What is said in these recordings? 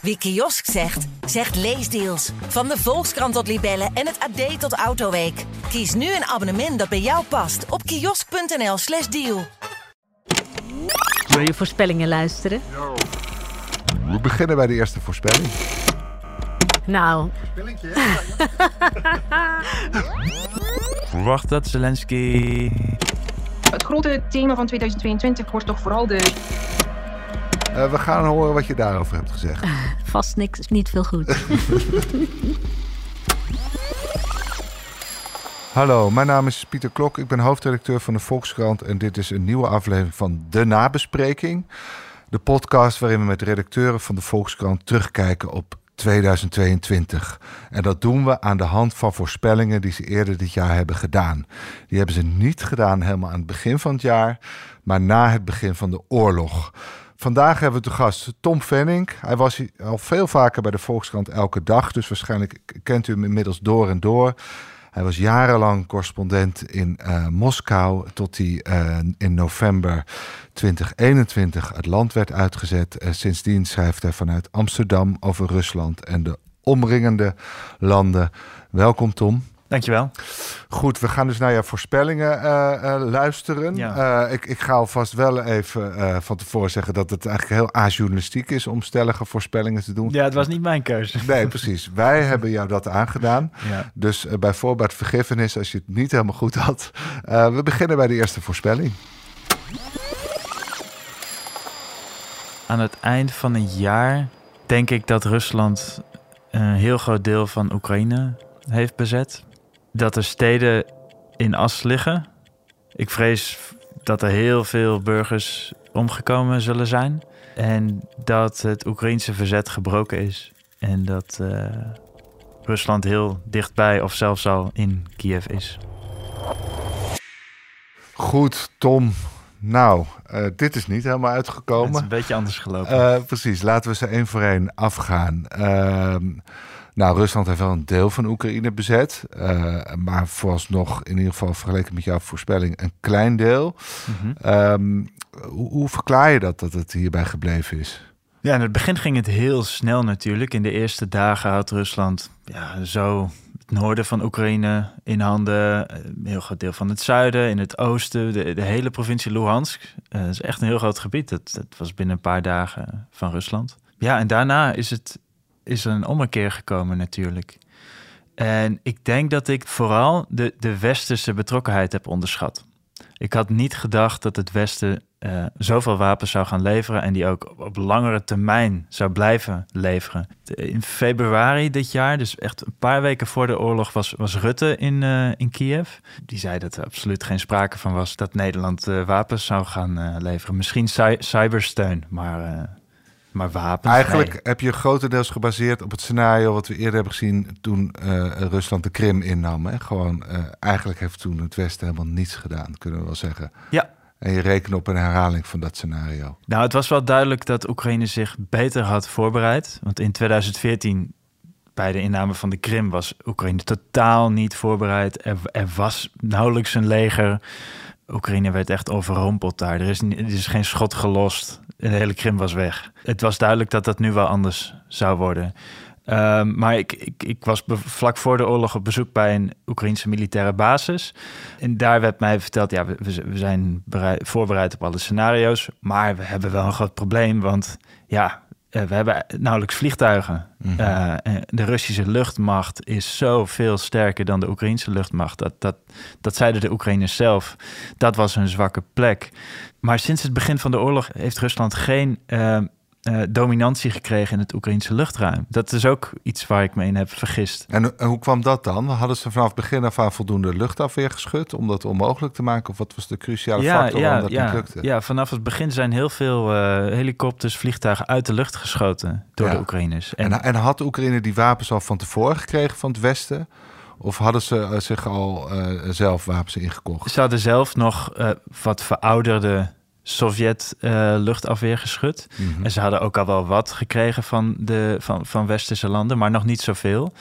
Wie kiosk zegt, zegt leesdeals. Van de Volkskrant tot Libellen en het AD tot Autoweek. Kies nu een abonnement dat bij jou past op kiosk.nl/slash deal. Wil je voorspellingen luisteren? We beginnen bij de eerste voorspelling. Nou, Verwacht dat Zelensky. Het grote thema van 2022 wordt toch vooral de Eh, we gaan horen wat je daarover hebt gezegd. vast niks, niet veel goed. Hallo, mijn naam is Pieter Klok. Ik ben hoofdredacteur van de Volkskrant en dit is een nieuwe aflevering van De Nabespreking. De podcast waarin we met redacteuren van de Volkskrant terugkijken op 2022. En dat doen we aan de hand van voorspellingen die ze eerder dit jaar hebben gedaan. Die hebben ze niet gedaan helemaal aan het begin van het jaar, maar na het begin van de oorlog. Vandaag hebben we te gast Tom Venning. Hij was al veel vaker bij de Volkskrant elke dag, dus waarschijnlijk kent u hem inmiddels door en door. Hij was jarenlang correspondent in eh, Moskou tot hij eh, in november 2021 het land werd uitgezet. En sindsdien schrijft hij vanuit Amsterdam over Rusland en de omringende landen. Welkom Tom. Dankjewel. Goed, we gaan dus naar jouw voorspellingen eh, eh, luisteren. Ja. Eh, ik, ik ga alvast wel even van tevoren zeggen dat het eigenlijk heel ajournalistiek is om stellige voorspellingen te doen. Ja, het was niet mijn keuze. Nee, precies. Wij hebben jou dat aangedaan. Ja. Dus bij voorbaat vergiffenis als je het niet helemaal goed had. We beginnen bij de eerste voorspelling. Aan het eind van een jaar denk ik dat Rusland een heel groot deel van Oekraïne heeft bezet. Dat er steden in as liggen. Ik vrees dat er heel veel burgers omgekomen zullen zijn. En dat het Oekraïnse verzet gebroken is. En dat uh, Rusland heel dichtbij of zelfs al in Kiev is. Goed, Tom. Nou, uh, dit is niet helemaal uitgekomen. Het is een beetje anders gelopen. Uh, precies, laten we ze één voor één afgaan. Nou, Rusland heeft wel een deel van Oekraïne bezet. Uh, maar vooralsnog, in ieder geval vergeleken met jouw voorspelling, een klein deel. Mm -hmm. um, hoe, hoe, verklaar je dat, dat het hierbij gebleven is? Ja, in het begin ging het heel snel natuurlijk. In de eerste dagen had Rusland ja, zo het noorden van Oekraïne in handen. Een heel groot deel van het zuiden, in het oosten, de, de hele provincie Luhansk. Uh, dat is echt een heel groot gebied. Dat, dat was binnen een paar dagen van Rusland. Ja, en daarna is, het, is er een ommekeer gekomen natuurlijk. En ik denk dat ik vooral de, de westerse betrokkenheid heb onderschat. Ik had niet gedacht dat het Westen uh, zoveel wapens zou gaan leveren en die ook op langere termijn zou blijven leveren. In februari dit jaar, dus echt een paar weken voor de oorlog, was, was Rutte in, uh, in Kiev. Die zei dat er absoluut geen sprake van was dat Nederland uh, wapens zou gaan leveren. Misschien cy cybersteun, maar, maar wapens. Eigenlijk nee. heb je grotendeels gebaseerd op het scenario wat we eerder hebben gezien toen Rusland de Krim innam. Hè? Gewoon, eigenlijk heeft toen het Westen helemaal niets gedaan, kunnen we wel zeggen. Ja, en je rekent op een herhaling van dat scenario. Nou, het was wel duidelijk dat Oekraïne zich beter had voorbereid. Want in 2014, bij de inname van de Krim, was Oekraïne totaal niet voorbereid. Er, er was nauwelijks een leger. Oekraïne werd echt overrompeld daar. Er is, er is geen schot gelost. De hele Krim was weg. Het was duidelijk dat dat nu wel anders zou worden. Uh, maar ik, ik, ik was vlak voor de oorlog op bezoek bij een Oekraïnse militaire basis. En daar werd mij verteld, ja, we, we zijn bereid, voorbereid op alle scenario's. Maar we hebben wel een groot probleem, want ja, uh, we hebben nauwelijks vliegtuigen. Mm -hmm. uh, de Russische luchtmacht is zoveel sterker dan de Oekraïnse luchtmacht. Dat, dat, dat zeiden de Oekraïners zelf. Dat was hun zwakke plek. Maar sinds het begin van de oorlog heeft Rusland geen uh, dominantie gekregen in het Oekraïnse luchtruim. Dat is ook iets waar ik me in heb vergist. En, en hoe kwam dat dan? Hadden ze vanaf het begin af aan voldoende luchtafweer geschud om dat onmogelijk te maken? Of wat was de cruciale ja, factor ja, waarom dat ja, niet lukte? Ja, vanaf het begin zijn heel veel uh, helikopters, vliegtuigen uit de lucht geschoten door de Oekraïners. En, en, had Oekraïne die wapens al van tevoren gekregen van het Westen? Of hadden ze zich al uh, zelf wapens ingekocht? Ze hadden zelf nog wat verouderde Sovjet uh, luchtafweer geschud. Mhm. Mm -hmm. En ze hadden ook al wel wat gekregen van, de, van, van westerse landen, maar nog niet zoveel.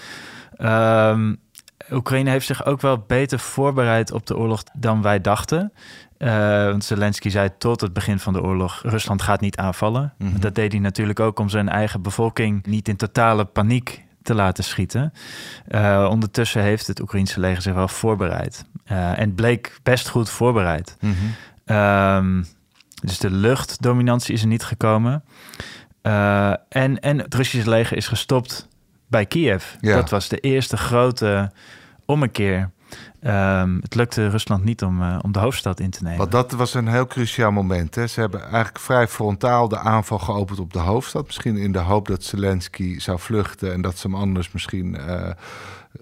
Um, Oekraïne heeft zich ook wel beter voorbereid op de oorlog dan wij dachten. Uh, want Zelensky zei tot het begin van de oorlog: Rusland gaat niet aanvallen. Mhm. Dat deed hij natuurlijk ook om zijn eigen bevolking niet in totale paniek te laten schieten. Uh, ondertussen heeft het Oekraïnse leger zich wel voorbereid. Uh, en bleek best goed voorbereid. Mhm. Um, dus de luchtdominantie is er niet gekomen. Uh, en, en het Russische leger is gestopt bij Kiev. Ja. Dat was de eerste grote ommekeer. Um, het lukte Rusland niet om, uh, om de hoofdstad in te nemen. Want dat was een heel cruciaal moment. Hè? Ze hebben eigenlijk vrij frontaal de aanval geopend op de hoofdstad. Misschien in de hoop dat Zelensky zou vluchten en dat ze hem anders misschien uh,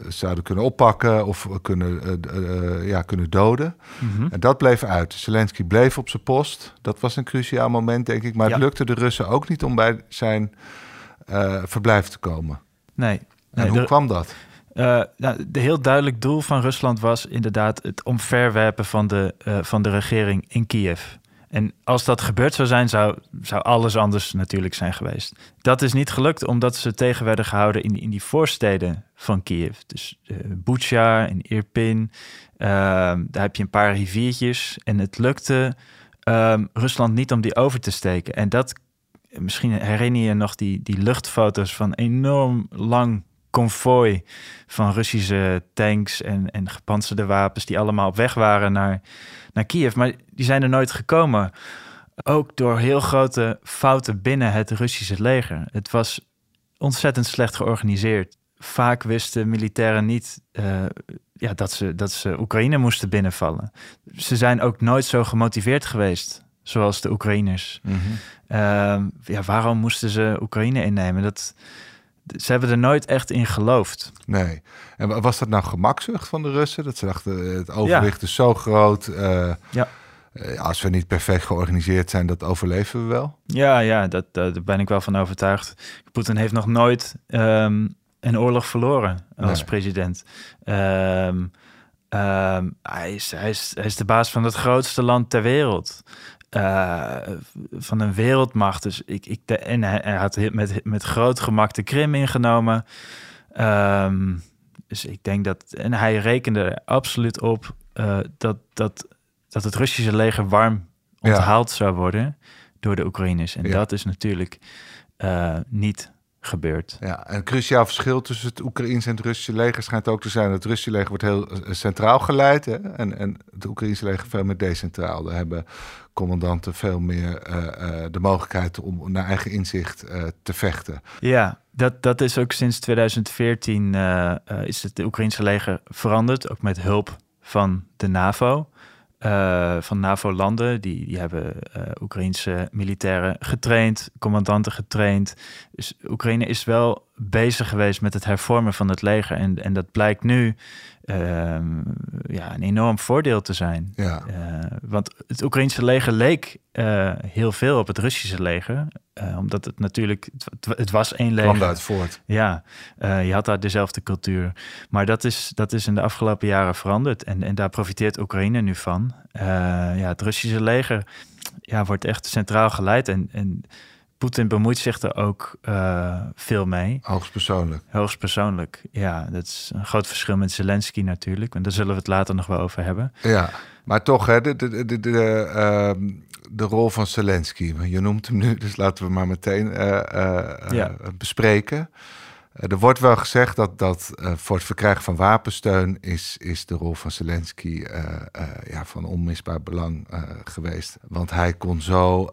zouden kunnen oppakken of kunnen, uh, ja, kunnen doden. Mm -hmm. En dat bleef uit. Zelensky bleef op zijn post. Dat was een cruciaal moment, denk ik. Maar Ja. het lukte de Russen ook niet om bij zijn eh, verblijf te komen. Nee. En nee, hoe de- kwam dat? Uh, de heel duidelijk doel van Rusland was inderdaad het omverwerpen van de, uh, van de regering in Kiev. En als dat gebeurd zou zijn, zou, zou alles anders natuurlijk zijn geweest. Dat is niet gelukt omdat ze tegen werden gehouden in, in die voorsteden van Kiev. Dus uh, Bucha en Irpin, uh, daar heb je een paar riviertjes. En het lukte um, Rusland niet om die over te steken. En dat, misschien herinner je je nog die, die luchtfoto's van enorm lang konvooi van Russische tanks en, en gepantserde wapens die allemaal op weg waren naar, naar Kiev. Maar die zijn er nooit gekomen. Ook door heel grote fouten binnen het Russische leger. Het was ontzettend slecht georganiseerd. Vaak wisten militairen niet uh, ja, dat, ze, dat ze Oekraïne moesten binnenvallen. Ze zijn ook nooit zo gemotiveerd geweest zoals de Oekraïners. Mm -hmm. uh, ja, waarom moesten ze Oekraïne innemen? Dat, ze hebben er nooit echt in geloofd. Nee. En was dat nou gemakzucht van de Russen? Dat ze dachten, het overwicht ja. is zo groot. Uh, ja. Uh, als we niet perfect georganiseerd zijn, dat overleven we wel. Ja, ja dat, daar ben ik wel van overtuigd. Poetin heeft nog nooit um, een oorlog verloren als Nee. president. Um, um, hij, is, hij, is, hij is de baas van het grootste land ter wereld. Uh, van een wereldmacht. Dus ik, ik, de, en hij, had met, met groot gemak de Krim ingenomen. Um, dus ik denk dat. En hij rekende er absoluut op uh, dat, dat, dat het Russische leger warm onthaald ja. zou worden door de Oekraïners. En Ja. dat is natuurlijk uh, niet gebeurd. Ja, een cruciaal verschil tussen het Oekraïense en het Russische leger schijnt ook te zijn. Het Russische leger wordt heel eh, centraal geleid hè? En, en het Oekraïense leger veel meer decentraal. Daar hebben commandanten veel meer uh, uh, de mogelijkheid om naar eigen inzicht uh, te vechten. Ja, dat, dat is ook sinds 2014 uh, is het Oekraïense leger veranderd, ook met hulp van de NAVO. Uh, van NAVO-landen. Die, die hebben uh, Oekraïnse militairen getraind, commandanten getraind. Dus Oekraïne is wel bezig geweest met het hervormen van het leger. En, en dat blijkt nu uh, ja, een enorm voordeel te zijn. Ja. want het Oekraïnse leger leek heel veel op het Russische leger. omdat het natuurlijk, het, het was één leger. Kwam uit voort. Ja, je had daar dezelfde cultuur. Maar dat is, dat is in de afgelopen jaren veranderd. En, en daar profiteert Oekraïne nu van. ja, het Russische leger ja, wordt echt centraal geleid. En, en Poetin bemoeit zich er ook uh, veel mee. Hoogstpersoonlijk. Hoogstpersoonlijk, ja. Dat is een groot verschil met Zelensky natuurlijk. En daar zullen we het later nog wel over hebben. Ja, maar toch, hè, de, de, de, de, uh, de rol van Zelensky. Je noemt hem nu, dus laten we maar meteen uh, ja. bespreken. Eh, Er wordt wel gezegd dat, dat uh, voor het verkrijgen van wapensteun is, is de rol van Zelensky uh, ja, van onmisbaar belang geweest. Want hij kon zo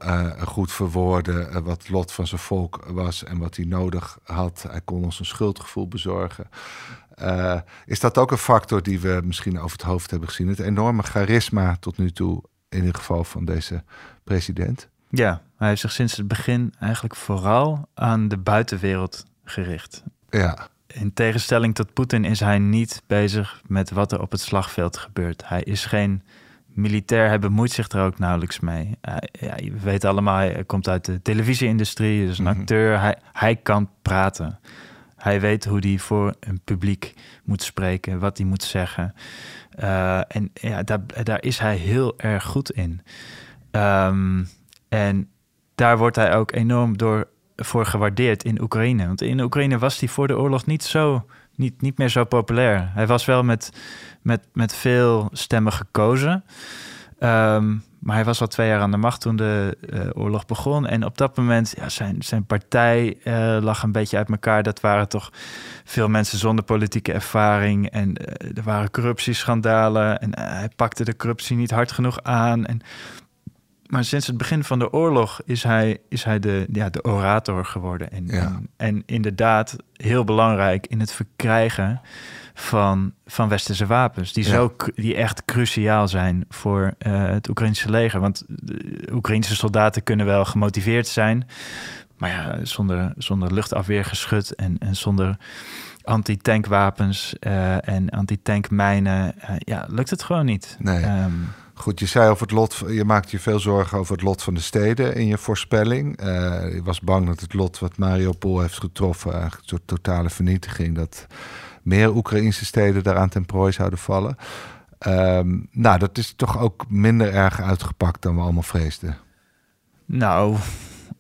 goed verwoorden wat het lot van zijn volk was en wat hij nodig had. Hij kon ons een schuldgevoel bezorgen. Is dat ook een factor die we misschien over het hoofd hebben gezien? Het enorme charisma tot nu toe, in ieder geval van deze president. Ja, hij heeft zich sinds het begin eigenlijk vooral aan de buitenwereld gericht. Ja. In tegenstelling tot Poetin is hij niet bezig met wat er op het slagveld gebeurt. Hij is geen militair, hij bemoeit zich er ook nauwelijks mee. Hij, ja, we weten allemaal, hij komt uit de televisieindustrie, is een mm -hmm. acteur. Hij, hij kan praten. Hij weet hoe hij voor een publiek moet spreken, wat hij moet zeggen. Uh, en ja, daar, daar is hij heel erg goed in. Um, en daar wordt hij ook enorm door voor gewaardeerd in Oekraïne. Want in Oekraïne was hij voor de oorlog niet, zo, niet, niet meer zo populair. Hij was wel met, met, met veel stemmen gekozen. Ehm, maar hij was al twee jaar aan de macht toen de eh, oorlog begon. En op dat moment, ja, zijn, zijn partij eh, lag een beetje uit elkaar. Dat waren toch veel mensen zonder politieke ervaring. En eh, er waren corruptieschandalen. En hij pakte de corruptie niet hard genoeg aan. En, maar sinds het begin van de oorlog is hij, is hij de, ja, de orator geworden. En, Ja. en, en inderdaad heel belangrijk in het verkrijgen van, van westerse wapens. Die, Ja. zo, die echt cruciaal zijn voor eh, het Oekraïnse leger. Want de Oekraïnse soldaten kunnen wel gemotiveerd zijn. Maar ja, zonder, zonder luchtafweergeschut en, en zonder antitankwapens eh en antitankmijnen... eh, ja, lukt het gewoon niet. Nee. Ehm, Goed, je zei over het lot. Je maakt je veel zorgen over het lot van de steden in je voorspelling. Eh, je was bang dat het lot wat Mariupol heeft getroffen, eigenlijk een soort totale vernietiging, dat meer Oekraïnse steden daaraan ten prooi zouden vallen. Ehm, nou, dat is toch ook minder erg uitgepakt dan we allemaal vreesden. nou,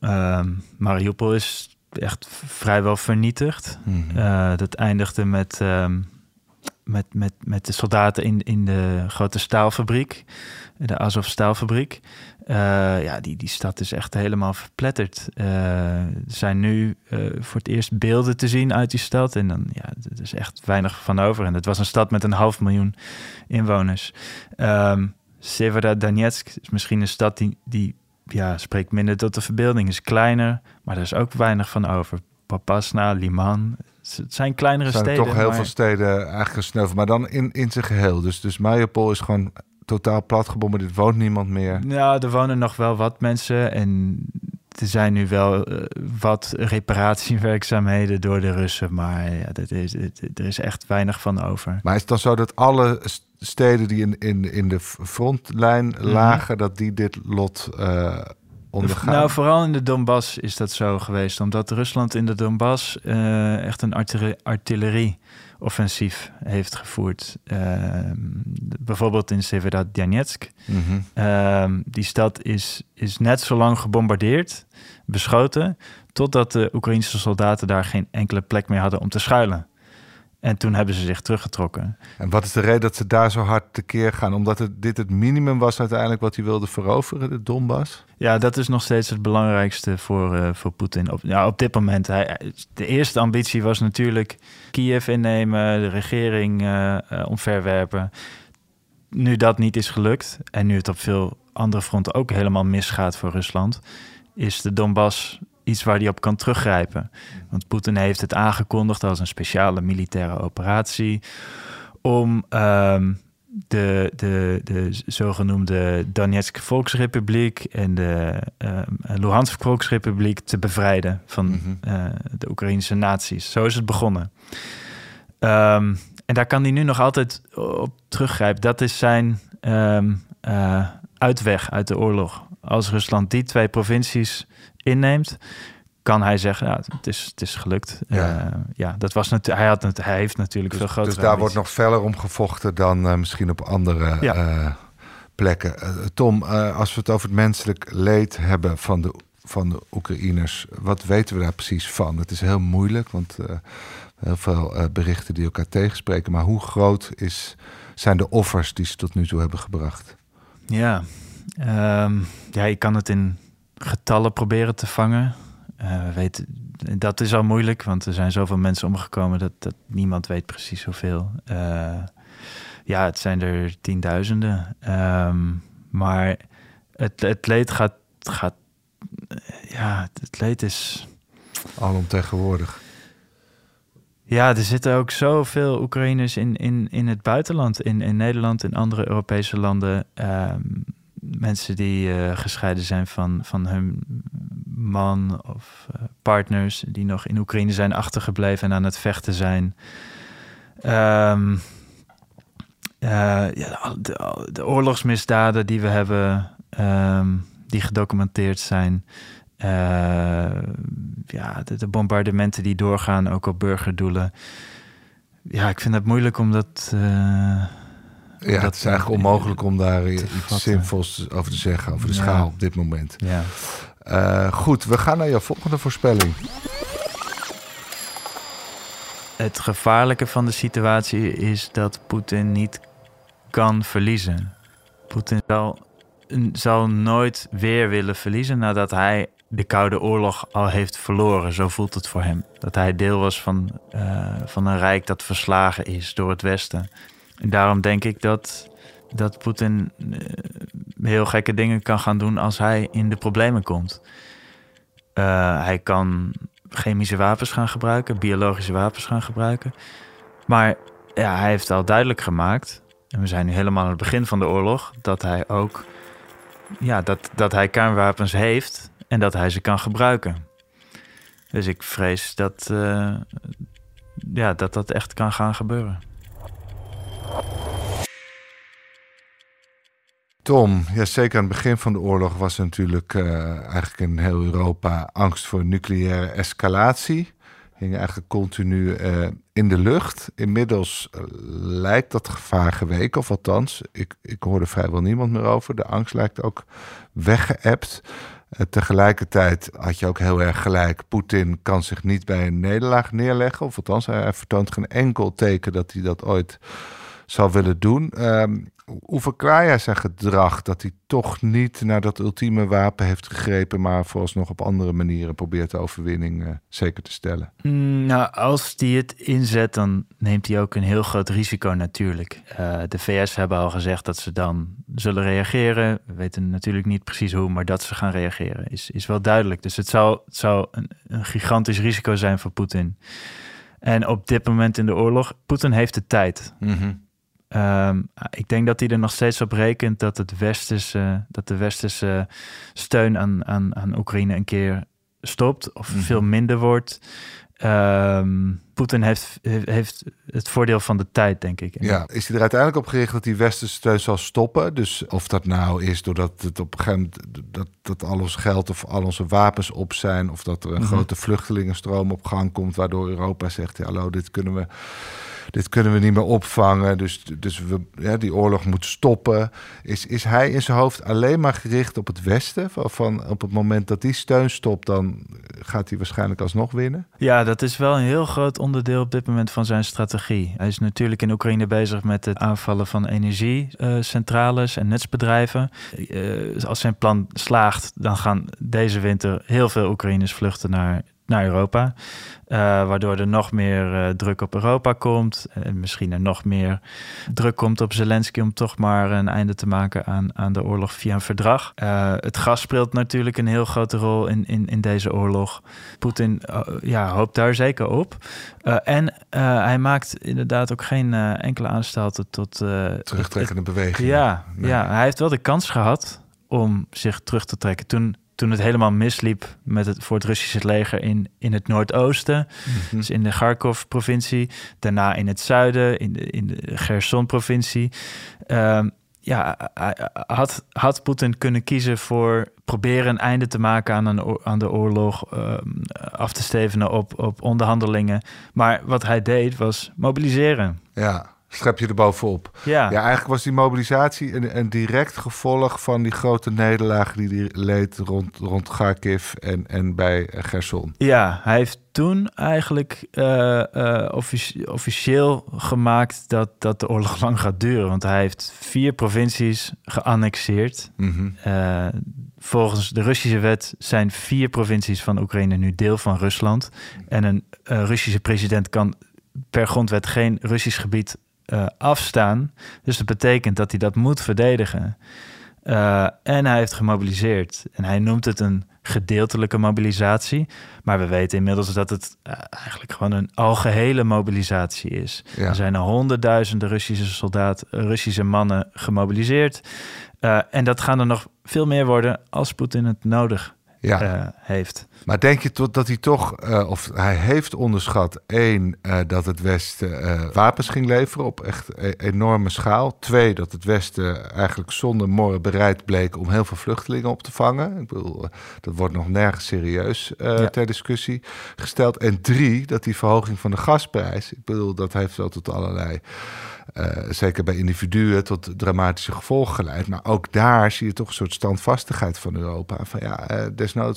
ehm Mariupol is echt vrijwel vernietigd. Mhm. Eh, dat eindigde met, ehm, met, met, met de soldaten in, in de grote staalfabriek, de Azov staalfabriek. Eh, ja, die, die stad is echt helemaal verpletterd. Eh, er zijn nu eh, voor het eerst beelden te zien uit die stad. En dan, ja, er is echt weinig van over. En het was een stad met een half miljoen inwoners. Ehm Severodonetsk is misschien een stad die, die ja, spreekt minder tot de verbeelding. Is kleiner, maar er is ook weinig van over. Papasna, Liman. Het zijn kleinere Er zijn er steden. toch heel maar- veel steden eigenlijk gesneuveld, maar dan in, in zijn geheel. Dus, dus Mariupol is gewoon totaal plat gebombardeerd, woont niemand meer. Nou, er wonen nog wel wat mensen en er zijn nu wel eh, wat reparatiewerkzaamheden door de Russen, maar ja, dat is, het- er is echt weinig van over. Maar is het dan zo dat alle steden die in, in, in de frontlijn lagen, dat die dit lot eh ondergaan? Nou, vooral in de Donbass is dat zo geweest, omdat Rusland in de Donbass eh, echt een artillerie- artillerie-offensief heeft gevoerd. Ehm, bijvoorbeeld in Severodonetsk. Ehm, die stad is, is net zo lang gebombardeerd, beschoten, totdat de Oekraïnse soldaten daar geen enkele plek meer hadden om te schuilen. En toen hebben ze zich teruggetrokken. En wat is de reden dat ze daar zo hard tekeer gaan? Omdat het, dit het minimum was uiteindelijk wat hij wilde veroveren, de Donbass? Ja, dat is nog steeds het belangrijkste voor, eh, voor Poetin. Op, ja, op dit moment. Hij, de eerste ambitie was natuurlijk Kiev innemen, de regering eh, omverwerpen. Nu dat niet is gelukt en nu het op veel andere fronten ook helemaal misgaat voor Rusland, is de Donbass iets waar hij op kan teruggrijpen. Want Poetin heeft het aangekondigd als een speciale militaire operatie om ehm, de, de, de zogenoemde Donetsk Volksrepubliek en de ehm, Luhansk Volksrepubliek te bevrijden van Mhm. eh, de Oekraïnse naties. Zo is het begonnen. Ehm, en daar kan hij nu nog altijd op teruggrijpen. Dat is zijn eh, uitweg uit de oorlog. Als Rusland die twee provincies inneemt, kan hij zeggen, ja, het, is, het is gelukt. Ja. Ja, ja dat was hij, had het, hij heeft natuurlijk veel Dus, grotere dus daar wordt nog feller om gevochten dan eh, misschien op andere Ja. eh, plekken. Eh, Tom, eh, als we het over het menselijk leed hebben van de, van de Oekraïners, wat weten we daar precies van? Het is heel moeilijk, want eh, heel veel eh, berichten die elkaar tegenspreken. Maar hoe groot is, zijn de offers die ze tot nu toe hebben gebracht? Ja, Ehm, ja, je kan het in getallen proberen te vangen. Eh, we weten, dat is al moeilijk, want er zijn zoveel mensen omgekomen dat, dat niemand weet precies hoeveel. Eh, ja, het zijn er tienduizenden. Ehm, maar het, het leed gaat, gaat eh, ja, het leed is Alomtegenwoordig. Ja, er zitten ook zoveel Oekraïners in, in, in het buitenland, in, in Nederland, in andere Europese landen. Ehm, mensen die eh, gescheiden zijn van, van hun man of eh, partners, die nog in Oekraïne zijn achtergebleven en aan het vechten zijn. Ehm, eh, ja, de, de oorlogsmisdaden die we hebben, ehm, die gedocumenteerd zijn. Ja, de, de bombardementen die doorgaan, ook op burgerdoelen. Ja, ik vind het moeilijk om dat... eh, Ja, dat, het is eigenlijk eh, onmogelijk om daar iets vatten. zinvols over te zeggen, over de Ja. schaal op dit moment. Ja. Eh, goed, we gaan naar jouw volgende voorspelling. Het gevaarlijke van de situatie is dat Poetin niet kan verliezen. Poetin zal, zal nooit weer willen verliezen nadat hij de Koude Oorlog al heeft verloren. Zo voelt het voor hem. Dat hij deel was van, uh, van een rijk dat verslagen is door het Westen. En daarom denk ik dat, dat Poetin uh, heel gekke dingen kan gaan doen als hij in de problemen komt. Uh, hij kan chemische wapens gaan gebruiken, biologische wapens gaan gebruiken. Maar ja, hij heeft al duidelijk gemaakt, en we zijn nu helemaal aan het begin van de oorlog, dat hij ook ja, dat, dat hij kernwapens heeft en dat hij ze kan gebruiken. Dus ik vrees dat, uh, ja, dat dat echt kan gaan gebeuren. Tom, ja, zeker aan het begin van de oorlog was er natuurlijk uh, eigenlijk in heel Europa angst voor nucleaire escalatie. Hing eigenlijk continu uh, in de lucht. Inmiddels uh, lijkt dat gevaar geweken, of althans, ik, ik hoorde vrijwel niemand meer over. De angst lijkt ook weggeëpt. tegelijkertijd had je ook heel erg gelijk. Poetin kan zich niet bij een nederlaag neerleggen. Of althans, hij, hij vertoont geen enkel teken dat hij dat ooit zal willen doen. Um, hoe verklaar jij zijn gedrag dat hij toch niet naar dat ultieme wapen heeft gegrepen, maar vooralsnog op andere manieren probeert de overwinning uh, zeker te stellen? Mm, nou, als hij het inzet, dan neemt hij ook een heel groot risico natuurlijk. Uh, de VS hebben al gezegd dat ze dan zullen reageren. We weten natuurlijk niet precies hoe, maar dat ze gaan reageren is, is wel duidelijk. Dus het zou, het zou een, een gigantisch risico zijn voor Poetin. En op dit moment in de oorlog, Poetin heeft de tijd. Mm -hmm. Um, ik denk dat hij er nog steeds op rekent dat, het westerse, dat de westerse steun aan, aan, aan Oekraïne een keer stopt of mm -hmm. veel minder wordt. Um, Poetin heeft, heeft het voordeel van de tijd, denk ik. Ja, is hij er uiteindelijk op gericht dat die westerse steun zal stoppen? Dus of dat nou is doordat het op een gegeven moment dat, dat al ons geld of al onze wapens op zijn, of dat er een mm -hmm. grote vluchtelingenstroom op gang komt, waardoor Europa zegt: ja, hallo, dit kunnen we dit kunnen we niet meer opvangen. Dus, dus we, die oorlog moet stoppen. Is, is hij in zijn hoofd alleen maar gericht op het Westen? Van, van op het moment dat die steun stopt, dan gaat hij waarschijnlijk alsnog winnen? Ja, dat is wel een heel groot onderdeel op dit moment van zijn strategie. Hij is natuurlijk in Oekraïne bezig met het aanvallen van energiecentrales en netsbedrijven. Uh, als zijn plan slaagt, dan gaan deze winter heel veel Oekraïners vluchten naar naar Europa. Uh, waardoor er nog meer uh, druk op Europa komt. En misschien er nog meer druk komt op Zelensky om toch maar een einde te maken aan, aan de oorlog via een verdrag. Uh, het gas speelt natuurlijk een heel grote rol in, in, in deze oorlog. Poetin ja, hoopt daar zeker op. en hij maakt inderdaad ook geen enkele aanstalten tot... Terugtrekkende beweging. Ja, nee. ja, hij heeft wel de kans gehad om zich terug te trekken. Toen toen het helemaal misliep met het, voor het Russische leger in, in het noordoosten, mm -hmm. dus in de Kharkov-provincie, daarna in het zuiden, in de, in de Gerson-provincie. Um, ja, had, had Poetin kunnen kiezen voor proberen een einde te maken aan, een, aan de oorlog, um, af te stevenen op, op onderhandelingen. Maar wat hij deed was mobiliseren. Ja schep je er bovenop. Ja. ja, eigenlijk was die mobilisatie een, een direct gevolg van die grote nederlaag die hij leed rond, rond Kharkiv en, en bij Gerson. Ja, hij heeft toen eigenlijk uh, uh, offici officieel gemaakt dat, dat de oorlog lang gaat duren. Want hij heeft vier provincies geannexeerd. Mm -hmm. uh, volgens de Russische wet zijn vier provincies van Oekraïne nu deel van Rusland. En een Russische president kan per grondwet geen Russisch gebied uh, afstaan. Dus dat betekent dat hij dat moet verdedigen. Uh, en hij heeft gemobiliseerd. En hij noemt het een gedeeltelijke mobilisatie. Maar we weten inmiddels dat het uh, eigenlijk gewoon een algehele mobilisatie is. Ja. Er zijn er honderdduizenden Russische soldaten, Russische mannen gemobiliseerd. En dat gaan er nog veel meer worden als Poetin het nodig ja. heeft. Maar denk je tot dat hij toch, uh, of hij heeft onderschat, één, uh, dat het Westen wapens ging leveren op echt e enorme schaal. Twee, dat het Westen eigenlijk zonder morren bereid bleek om heel veel vluchtelingen op te vangen. Ik bedoel, dat wordt nog nergens serieus ja. ter discussie gesteld. En drie, dat die verhoging van de gasprijs, ik bedoel, dat heeft wel tot allerlei. Uh, zeker bij individuen tot dramatische gevolgen geleid. Maar ook daar zie je toch een soort standvastigheid van Europa. Van ja, uh,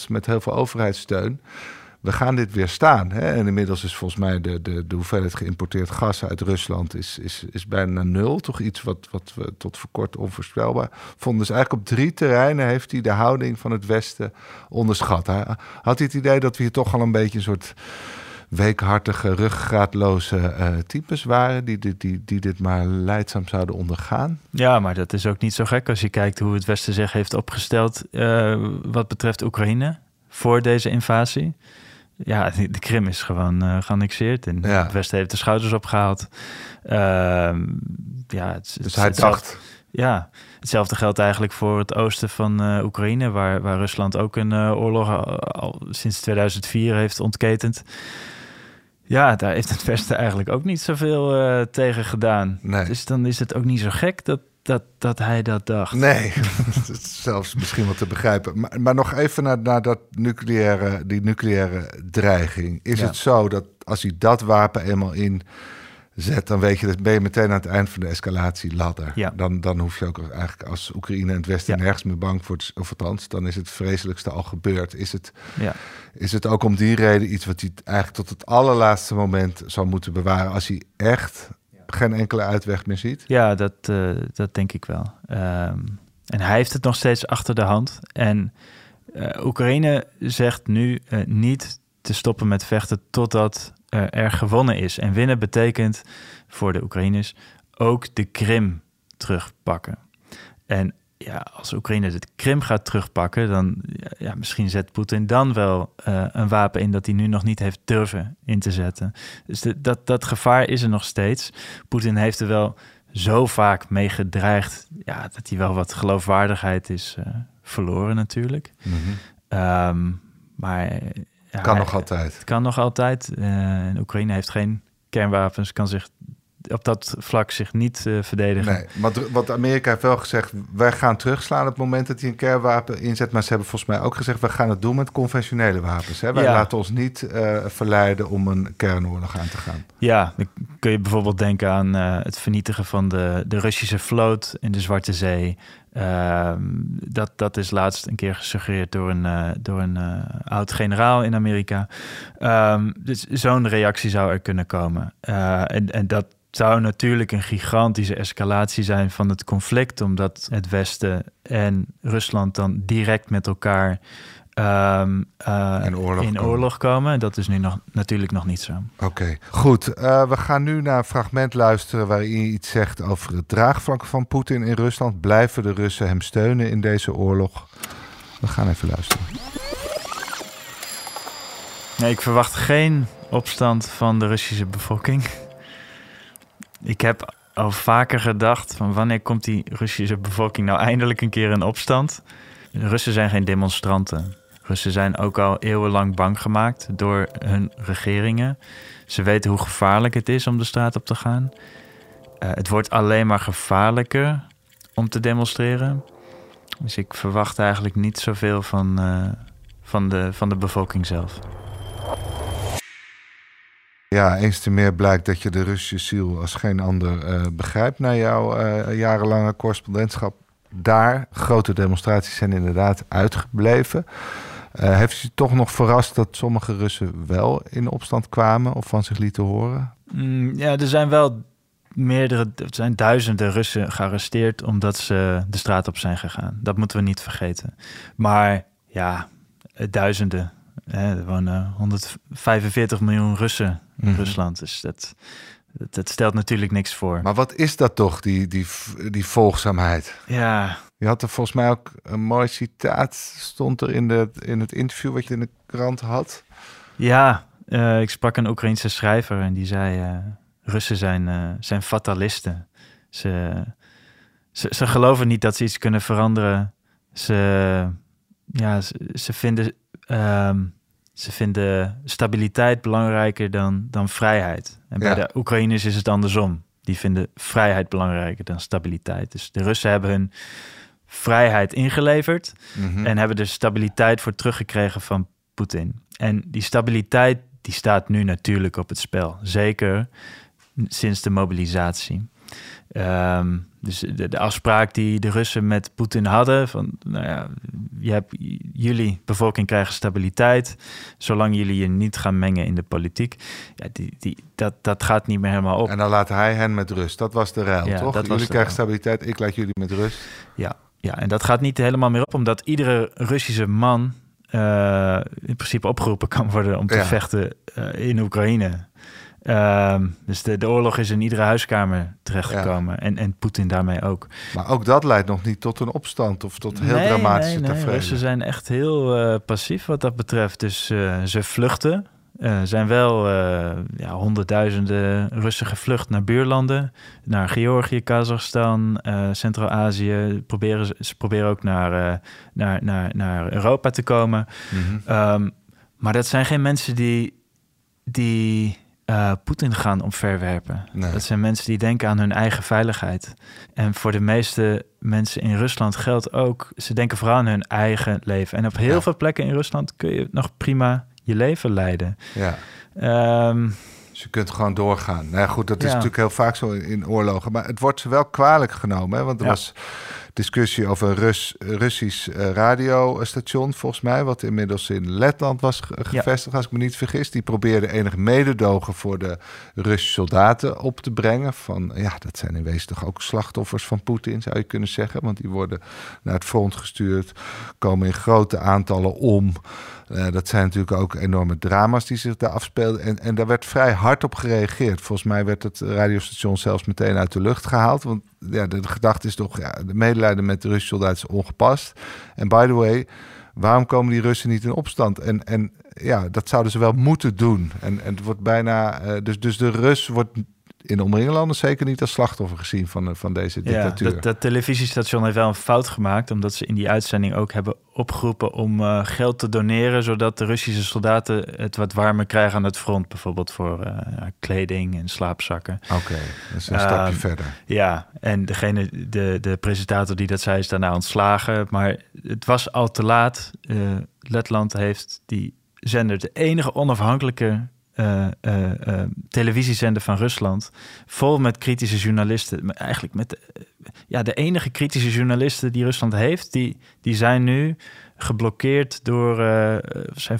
met heel veel overheidssteun. we gaan dit weerstaan. Hè? En inmiddels is volgens mij de, de, de hoeveelheid geïmporteerd gas uit Rusland is, is, is bijna nul. Toch iets wat, wat we tot voor kort onvoorspelbaar vonden. Dus eigenlijk op drie terreinen heeft hij de houding van het Westen onderschat. Hij, had hij het idee dat we hier toch al een beetje een soort weekhartige, ruggraatloze uh, types waren... Die, die, die, die dit maar leidzaam zouden ondergaan? Ja, maar dat is ook niet zo gek als je kijkt hoe het Westen zich heeft opgesteld... Uh, wat betreft Oekraïne voor deze invasie. Ja, de Krim is gewoon uh, geannexeerd en ja. het Westen heeft de schouders opgehaald. Uh, ja, het, dus hij dacht... Ja, hetzelfde geldt eigenlijk voor het oosten van uh, Oekraïne, waar, waar Rusland ook een uh, oorlog al, al, sinds 2004 heeft ontketend. Ja, daar heeft het Westen eigenlijk ook niet zoveel uh, tegen gedaan. Nee. Dus dan is het ook niet zo gek dat, dat, dat hij dat dacht. Nee, zelfs misschien wel te begrijpen. Maar, maar nog even naar, naar dat nucleaire, die nucleaire dreiging. Is Ja. het zo dat als hij dat wapen eenmaal inzet, dan weet je dat ben je meteen aan het eind van de escalatieladder. Ja. Dan, dan hoef je ook eigenlijk als Oekraïne en het Westen Ja. nergens meer bang voor, of althans, dan is het vreselijkste al gebeurd. Is het, Ja. is het ook om die reden iets wat hij eigenlijk tot het allerlaatste moment zou moeten bewaren als hij echt geen enkele uitweg meer ziet? Ja, dat, eh, dat denk ik wel. Ehm, en hij heeft het nog steeds achter de hand. En eh, Oekraïne zegt nu eh, niet te stoppen met vechten totdat er gewonnen is. En winnen betekent voor de Oekraïners ook de Krim terugpakken. En ja, als Oekraïne de Krim gaat terugpakken, dan ja, misschien zet Poetin dan wel eh, een wapen in dat hij nu nog niet heeft durven in te zetten. Dus de- dat, dat gevaar is er nog steeds. Poetin heeft er wel zo vaak mee gedreigd ja, dat hij wel wat geloofwaardigheid is eh, verloren natuurlijk. Ehm, maar eh, ja, Kan nog altijd. Het kan nog altijd. En Oekraïne heeft geen kernwapens, kan zich op dat vlak zich niet eh, verdedigen. Nee, wat, wat Amerika heeft wel gezegd, wij gaan terugslaan op het moment dat hij een kernwapen inzet. Maar ze hebben volgens mij ook gezegd, we gaan het doen met conventionele wapens. Hè? Wij Ja. laten ons niet eh, verleiden om een kernoorlog aan te gaan. Ja, dan kun je bijvoorbeeld denken aan het vernietigen van de, de Russische vloot in de Zwarte Zee. Ehm, dat, dat is laatst een keer gesuggereerd door een, eh, door een eh, oud-generaal in Amerika. Ehm, dus zo'n reactie zou er kunnen komen. Eh, en, en dat zou natuurlijk een gigantische escalatie zijn van het conflict, omdat het Westen en Rusland dan direct met elkaar ehm, eh, In oorlog in komen. oorlog komen. En dat is nu nog, natuurlijk nog niet zo. Oké, goed. Eh, we gaan nu naar een fragment luisteren waarin je iets zegt over het draagvlak van Poetin in Rusland. Blijven de Russen hem steunen in deze oorlog? We gaan even luisteren. Nee, ik verwacht geen opstand van de Russische bevolking. Ik heb al vaker gedacht van wanneer komt die Russische bevolking nou eindelijk een keer in opstand? De Russen zijn geen demonstranten. Russen zijn ook al eeuwenlang bang gemaakt door hun regeringen. Ze weten hoe gevaarlijk het is om de straat op te gaan. Eh, het wordt alleen maar gevaarlijker om te demonstreren. Dus ik verwacht eigenlijk niet zoveel van, eh, van, de, van de bevolking zelf. Ja, eens te meer blijkt dat je de Russische ziel als geen ander eh, begrijpt na jouw jarenlange correspondentschap daar. Grote demonstraties zijn inderdaad uitgebleven. Eh, heeft je toch nog verrast dat sommige Russen wel in opstand kwamen of van zich lieten horen? Mm, ja, er zijn wel meerdere, er zijn duizenden Russen gearresteerd omdat ze de straat op zijn gegaan. Dat moeten we niet vergeten. Maar ja, eh, duizenden. Hè, er wonen 145 miljoen Russen in Mhm. Rusland. Dus dat, dat, dat stelt natuurlijk niks voor. Maar wat is dat toch, die, die, die volgzaamheid? ja, Je had er volgens mij ook een mooi citaat, stond er in, de, in het interview wat je in de krant had. ja eh, ik sprak een Oekraïnse schrijver en die zei... eh, Russen zijn, eh, zijn fatalisten. Ze, ze, ze geloven niet dat ze iets kunnen veranderen. Ze, ja, ze, ze vinden, ehm, ze vinden stabiliteit belangrijker dan, dan vrijheid. En bij Ja. de Oekraïners is het andersom. Die vinden vrijheid belangrijker dan stabiliteit. Dus de Russen hebben hun vrijheid ingeleverd Mhm. en hebben er stabiliteit voor teruggekregen van Poetin. En die stabiliteit die staat nu natuurlijk op het spel. Zeker sinds de mobilisatie. Ehm, Dus de, de afspraak die de Russen met Poetin hadden: van nou ja, je hebt, jullie bevolking krijgen stabiliteit, zolang jullie je niet gaan mengen in de politiek. Ja, die, die, dat, dat gaat niet meer helemaal op. En dan laat hij hen met rust. Dat was de ruil, Ja, toch? Jullie krijgen stabiliteit, ik laat jullie met rust. Ja, ja, en dat gaat niet helemaal meer op, omdat iedere Russische man eh, in principe opgeroepen kan worden om te Ja. vechten eh, in Oekraïne. Ehm, dus de, de oorlog is in iedere huiskamer terechtgekomen. En, en Poetin daarmee ook. Maar ook dat leidt nog niet tot een opstand of tot heel Nee, dramatische nee, nee. tafereelen. Russen zijn echt heel eh, passief wat dat betreft. Dus eh, ze vluchten. Eh, Er zijn wel ja, honderdduizenden Russen gevlucht naar buurlanden. Naar Georgië, Kazachstan, Centraal-Azië. Proberen, ze- ze proberen ook naar, naar, naar, naar Europa te komen. Mhm. Ehm, maar dat zijn geen mensen die, die eh, Poetin gaan omverwerpen. Nee. Dat zijn mensen die denken aan hun eigen veiligheid. En voor de meeste mensen in Rusland geldt ook... ze denken vooral aan hun eigen leven. En op heel Ja. veel plekken in Rusland kun je nog prima je leven leiden. Ja. Ehm, Dus je kunt gewoon doorgaan. Nou ja, goed, dat is Ja. natuurlijk heel vaak zo in, in oorlogen. Maar het wordt ze wel kwalijk genomen. Hè? Want er Ja. was discussie over een Rus, Russisch eh, radiostation, volgens mij... wat inmiddels in Letland was ge- Ja. gevestigd, als ik me niet vergis. Die probeerde enig mededogen voor de Russische soldaten op te brengen. Van, ja, dat zijn in wezen toch ook slachtoffers van Poetin, zou je kunnen zeggen. Want die worden naar het front gestuurd, komen in grote aantallen om... Eh, dat zijn natuurlijk ook enorme drama's die zich daar afspeelden. En, en daar werd vrij hard op gereageerd. Volgens mij werd het radiostation zelfs meteen uit de lucht gehaald. Want ja, de, gedachte is toch, ja, de medelijden met de Russische soldaten is ongepast. En by the way, waarom komen die Russen niet in opstand? En, en ja, dat zouden ze wel moeten doen. En, en het wordt bijna, eh, dus, dus de Rus wordt in de omringende zeker niet als slachtoffer gezien van, van deze ja, dictatuur. dat, dat televisiestation heeft wel een fout gemaakt... omdat ze in die uitzending ook hebben opgeroepen om eh, geld te doneren... zodat de Russische soldaten het wat warmer krijgen aan het front. Bijvoorbeeld voor eh, kleding en slaapzakken. Oké, dat is een stapje Ehm, verder. Ja, en degene, de, de presentator die dat zei is daarna ontslagen. Maar het was al te laat. Eh, Letland heeft die zender, de enige onafhankelijke eh, televisiezender van Rusland, vol met kritische journalisten. Maar Eigenlijk met de, ja, de enige kritische journalisten die Rusland heeft, die, die zijn nu geblokkeerd door, zijn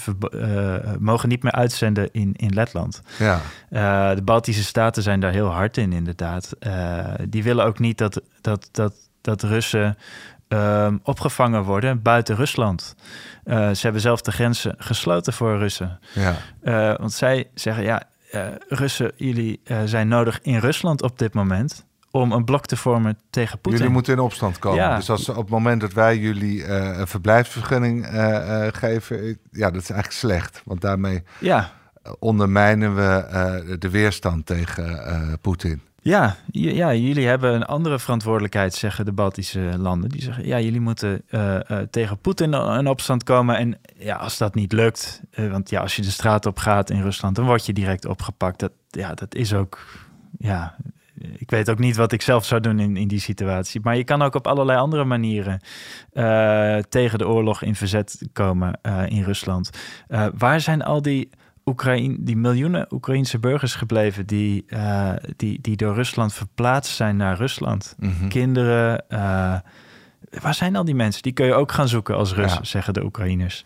mogen niet meer uitzenden in, in Letland. Ja, Uh, de Baltische staten zijn daar heel hard in, inderdaad. Uh, die willen ook niet dat, dat, dat, dat Russen um, opgevangen worden buiten Rusland. Uh, ze hebben zelf de grenzen gesloten voor Russen. ja. Uh, want zij zeggen, ja, uh, Russen, jullie zijn nodig in Rusland op dit moment om een blok te vormen tegen Poetin. Jullie moeten in opstand komen. Ja. Dus als op het moment dat wij jullie uh, een verblijfsvergunning uh, geven, ja, dat is eigenlijk slecht. Want daarmee ja. ondermijnen we de weerstand tegen Poetin. Ja, ja, jullie hebben een andere verantwoordelijkheid, zeggen de Baltische landen. Die zeggen, ja, jullie moeten uh, uh, tegen Poetin in opstand komen. En ja, als dat niet lukt, uh, want ja, als je de straat op gaat in Rusland, dan word je direct opgepakt. Dat, ja, dat is ook, ja, ik weet ook niet wat ik zelf zou doen in, in die situatie. Maar je kan ook op allerlei andere manieren tegen de oorlog in verzet komen in Rusland. Waar zijn al die, Oekraïne, die miljoenen Oekraïnse burgers gebleven die, uh, die, die door Rusland verplaatst zijn naar Rusland? Mhm. Kinderen. waar zijn al die mensen? Die kun je ook gaan zoeken als Rus, ja. zeggen de Oekraïners.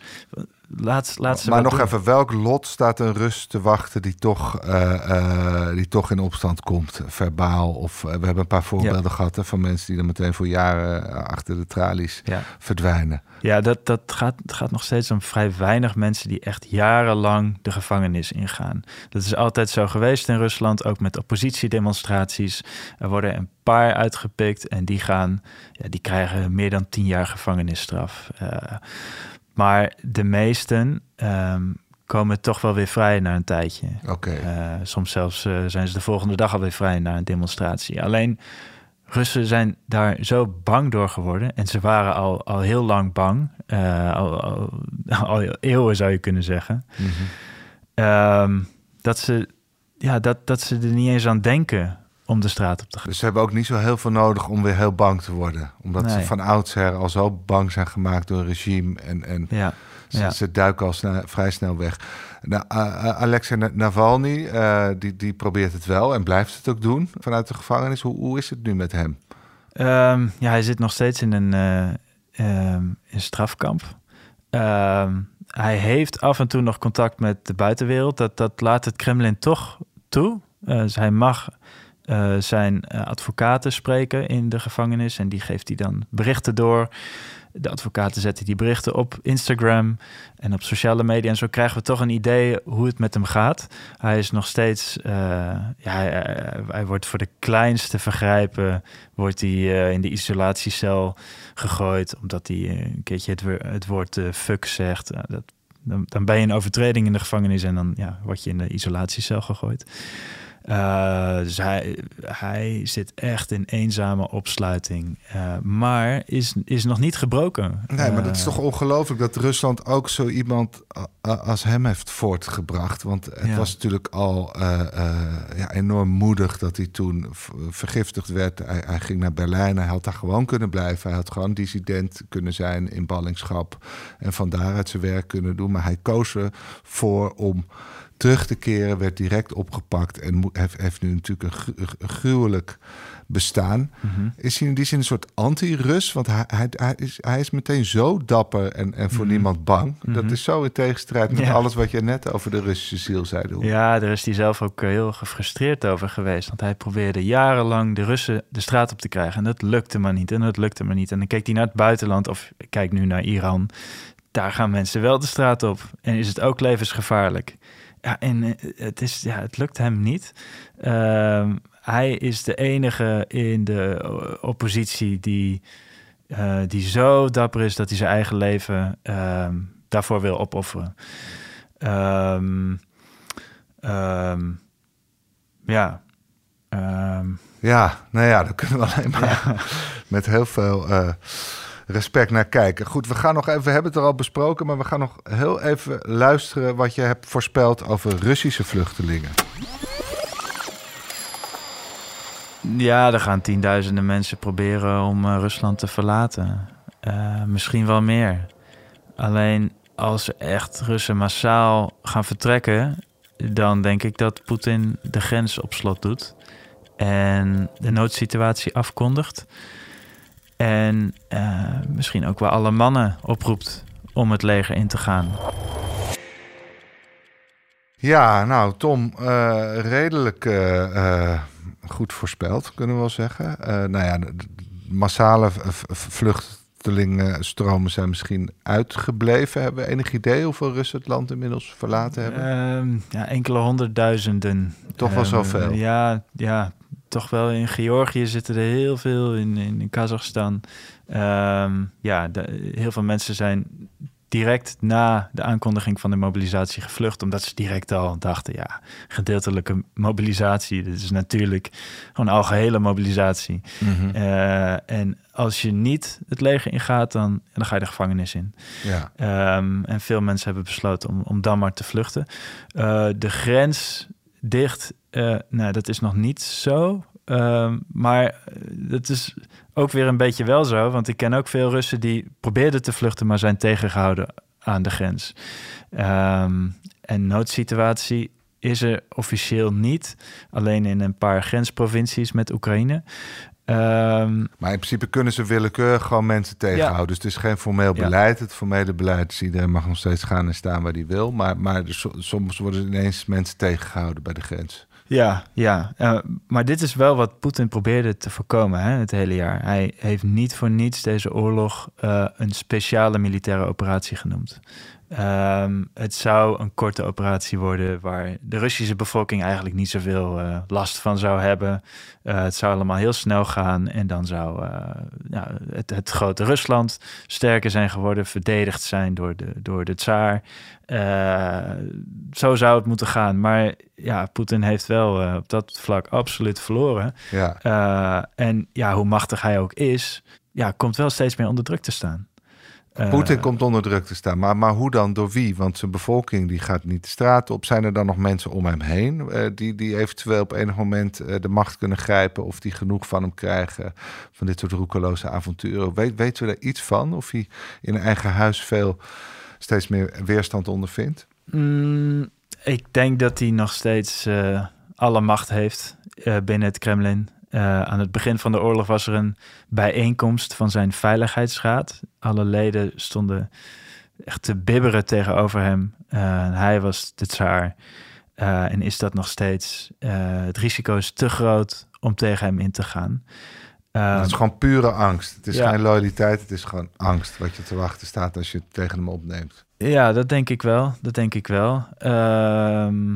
Laat, laat ze maar nog doen. even, welk lot staat een Rus te wachten die toch, uh, uh, die toch in opstand komt, verbaal? Of uh, we hebben een paar voorbeelden ja. gehad hè, van mensen die dan meteen voor jaren achter de tralies ja. verdwijnen. Ja, dat, dat gaat, het gaat nog steeds om vrij weinig mensen die echt jarenlang de gevangenis ingaan. Dat is altijd zo geweest in Rusland, ook met oppositiedemonstraties. Er worden een paar uitgepikt en die gaan, ja, die krijgen meer dan tien jaar gevangenisstraf. Maar de meesten um, komen toch wel weer vrij na een tijdje. Okay. Uh, soms zelfs uh, zijn ze de volgende dag alweer vrij na een demonstratie. Alleen Russen zijn daar zo bang door geworden. En ze waren al, al heel lang bang. Uh, al, al, al, eeuwen zou je kunnen zeggen. Mm -hmm. um, dat, ze, ja, dat, dat ze er niet eens aan denken om de straat op te gaan. Dus ze hebben ook niet zo heel veel nodig om weer heel bang te worden. Omdat nee. ze van oudsher al zo bang zijn gemaakt door een regime. En, en ja. Ze, ja. ze, duiken al snel, vrij snel weg. Nou, uh, Alexei Navalny, uh, die, die probeert het wel en blijft het ook doen vanuit de gevangenis. Hoe, hoe is het nu met hem? Ehm, ja, hij zit nog steeds in een uh, in strafkamp. Ehm, hij heeft af en toe nog contact met de buitenwereld. Dat, dat laat het Kremlin toch toe. Uh, dus hij mag uh, zijn advocaten spreken in de gevangenis en die geeft hij dan berichten door. De advocaten zetten die berichten op Instagram en op sociale media. En zo krijgen we toch een idee hoe het met hem gaat. Hij is nog steeds, uh, ja, hij, hij, wordt voor de kleinste vergrijpen, wordt hij in de isolatiecel gegooid. Omdat hij een keertje het, woord fuck zegt. dat, dan, dan, ben je een overtreding in de gevangenis en dan ja, word je in de isolatiecel gegooid. Uh, dus hij, hij zit echt in eenzame opsluiting. Uh, maar is, is nog niet gebroken. Nee, maar dat is toch ongelooflijk dat Rusland ook zo iemand als hem heeft voortgebracht. Want het was natuurlijk al uh, ja, enorm moedig dat hij toen vergiftigd werd. Hij, hij, ging naar Berlijn. Hij had daar gewoon kunnen blijven. Hij had gewoon dissident kunnen zijn in ballingschap. En van daaruit zijn werk kunnen doen. Maar hij koos ervoor om terug te keren, werd direct opgepakt en heeft, heeft nu natuurlijk een, gruwelijk bestaan. Mhm. Is hij in die zin een soort anti-Rus? Want hij, hij, hij, is, hij is meteen zo dapper en, en voor mhm. niemand bang. Dat mhm. is zo in tegenstrijd met alles wat je net over de Russische ziel zei. Doen. Ja, daar is hij zelf ook eh, heel gefrustreerd over geweest. Want hij probeerde jarenlang de Russen de straat op te krijgen. En dat lukte maar niet. En dat lukte maar niet. En dan keek hij naar het buitenland of kijk nu naar Iran. Daar gaan mensen wel de straat op. En is het ook levensgevaarlijk. Ja, en eh, het, is, ja, het lukt hem niet. Uh, hij is de enige in de oppositie die, uh, die zo dapper is dat hij zijn eigen leven uh, daarvoor wil opofferen. Um, ja. ja, nou ja, dan kunnen we alleen maar met heel veel uh, respect naar kijken. Goed, we gaan nog even, we hebben het er al besproken, maar we gaan nog heel even luisteren wat je hebt voorspeld over Russische vluchtelingen. Ja, er gaan tienduizenden mensen proberen om uh, Rusland te verlaten. Uh, misschien wel meer. Alleen als ze echt Russen massaal gaan vertrekken, dan denk ik dat Poetin de grens op slot doet en de noodsituatie afkondigt. En uh, misschien ook wel alle mannen oproept om het leger in te gaan. Ja, nou Tom, uh, redelijk uh, goed voorspeld, kunnen we wel zeggen. nou ja, de, massale vluchtelingenstromen zijn misschien uitgebleven. Hebben we enig idee hoeveel Russen het land inmiddels verlaten hebben? Ehm, ja, enkele honderdduizenden. Toch wel zoveel? Ja, ja, toch wel in Georgië zitten er heel veel, in, in, Kazachstan. Ehm, ja, heel veel mensen zijn direct na de aankondiging van de mobilisatie gevlucht, omdat ze direct al dachten, ja, gedeeltelijke mobilisatie, dit is natuurlijk gewoon algehele mobilisatie. Mhm. Eh, en als je niet het leger ingaat, dan, dan ga je de gevangenis in. Ja. Ehm, en veel mensen hebben besloten om, om dan maar te vluchten. Uh, de grens dicht. Uh, nou, dat is nog niet zo. Uh, maar dat is ook weer een beetje wel zo. Want ik ken ook veel Russen die probeerden te vluchten, maar zijn tegengehouden aan de grens. Um, en noodsituatie is er officieel niet. Alleen in een paar grensprovincies met Oekraïne. Um, maar in principe kunnen ze willekeurig gewoon mensen tegenhouden. Ja. Dus het is geen formeel beleid. Het formele beleid is iedereen mag nog steeds gaan en staan waar hij wil. Maar, maar soms worden ineens mensen tegengehouden bij de grens. Ja, ja. Uh, maar dit is wel wat Poetin probeerde te voorkomen hè, het hele jaar. Hij heeft niet voor niets deze oorlog uh, een speciale militaire operatie genoemd. Um, het zou een korte operatie worden waar de Russische bevolking eigenlijk niet zoveel uh, last van zou hebben. Uh, het zou allemaal heel snel gaan en dan zou uh, ja, het, het, grote Rusland sterker zijn geworden, verdedigd zijn door de, door de tsaar. zo zou het moeten gaan. Maar ja, Poetin heeft wel op dat vlak absoluut verloren. Ja. en ja, hoe machtig hij ook is, ja, komt wel steeds meer onder druk te staan. Poetin uh, komt onder druk te staan. Maar, maar hoe dan? Door wie? Want zijn bevolking die gaat niet de straat op. Zijn er dan nog mensen om hem heen uh, die, die eventueel op enig moment uh, de macht kunnen grijpen of die genoeg van hem krijgen van dit soort roekeloze avonturen? Weet, weten we daar iets van? Of hij in een eigen huis veel steeds meer weerstand ondervindt? Mm, ik denk dat hij nog steeds alle macht heeft binnen het Kremlin. Eh, aan het begin van de oorlog was er een bijeenkomst van zijn veiligheidsraad. Alle leden stonden echt te bibberen tegenover hem. Uh, hij was de tsaar uh, en is dat nog steeds. het risico is te groot om tegen hem in te gaan. het is gewoon pure angst. Het is geen loyaliteit, het is gewoon angst wat je te wachten staat als je het tegen hem opneemt. Ja, dat denk ik wel. Dat denk ik wel. Ehm,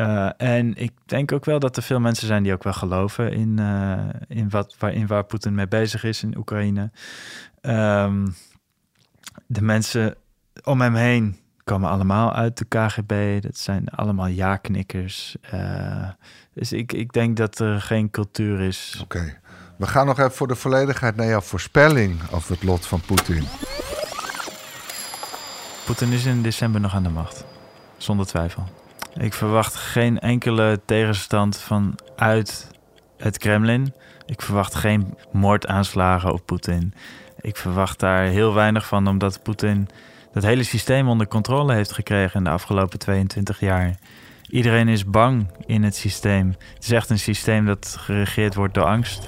uh, en ik denk ook wel dat er veel mensen zijn die ook wel geloven in, uh, in, wat, waar, in waar Poetin mee bezig is in Oekraïne. Um, de mensen om hem heen komen allemaal uit de KGB. Dat zijn allemaal ja-knikkers. Uh, dus ik, ik denk dat er geen cultuur is. Oké. Okay. We gaan nog even voor de volledigheid naar jouw voorspelling over het lot van Poetin. Poetin is in december nog aan de macht. Zonder twijfel. Ik verwacht geen enkele tegenstand vanuit het Kremlin. Ik verwacht geen moordaanslagen op Poetin. Ik verwacht daar heel weinig van, omdat Poetin dat hele systeem onder controle heeft gekregen in de afgelopen 22 jaar. Iedereen is bang in het systeem. Het is echt een systeem dat geregeerd wordt door angst.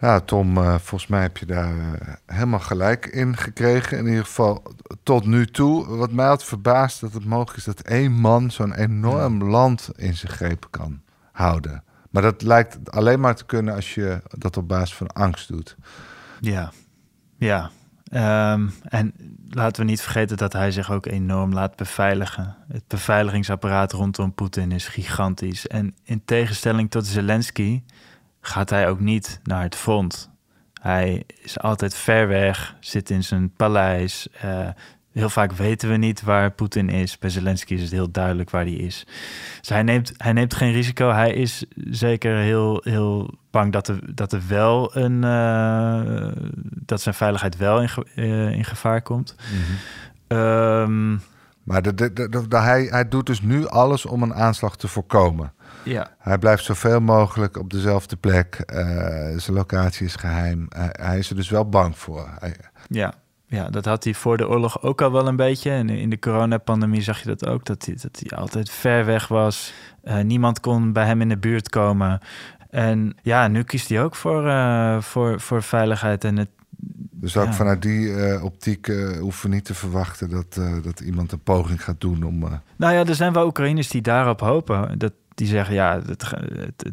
Ja, Tom, uh, volgens mij heb je daar uh, helemaal gelijk in gekregen. In ieder geval tot nu toe. Wat mij had verbaasd dat het mogelijk is dat één man zo'n enorm land in zijn greep kan houden. Maar dat lijkt alleen maar te kunnen als je dat op basis van angst doet. Ja, ja. Um, en laten we niet vergeten dat hij zich ook enorm laat beveiligen. Het beveiligingsapparaat rondom Poetin is gigantisch. En in tegenstelling tot Zelensky gaat hij ook niet naar het front. Hij is altijd ver weg, zit in zijn paleis. Uh, heel vaak weten we niet waar Poetin is. Bij Zelensky is het heel duidelijk waar hij is. Dus hij neemt, hij neemt geen risico. Hij is zeker heel, heel bang dat er, dat er wel een. Uh, dat zijn veiligheid wel in, uh, in gevaar komt. Mm -hmm. um, maar de, de, de, hij, hij doet dus nu alles om een aanslag te voorkomen. Ja. Hij blijft zoveel mogelijk op dezelfde plek. Uh, zijn locatie is geheim. Hij, hij, is er dus wel bang voor. Hij... Ja. ja, dat had hij voor de oorlog ook al wel een beetje. En in de coronapandemie zag je dat ook. Dat hij, dat hij altijd ver weg was. Uh, niemand kon bij hem in de buurt komen. En ja, nu kiest hij ook voor, uh, voor, voor veiligheid en het dus ook ja. vanuit die uh, optiek uh, hoeven we niet te verwachten dat, uh, dat iemand een poging gaat doen om. Nou ja, er zijn wel Oekraïners die daarop hopen. Dat, die zeggen, ja, het,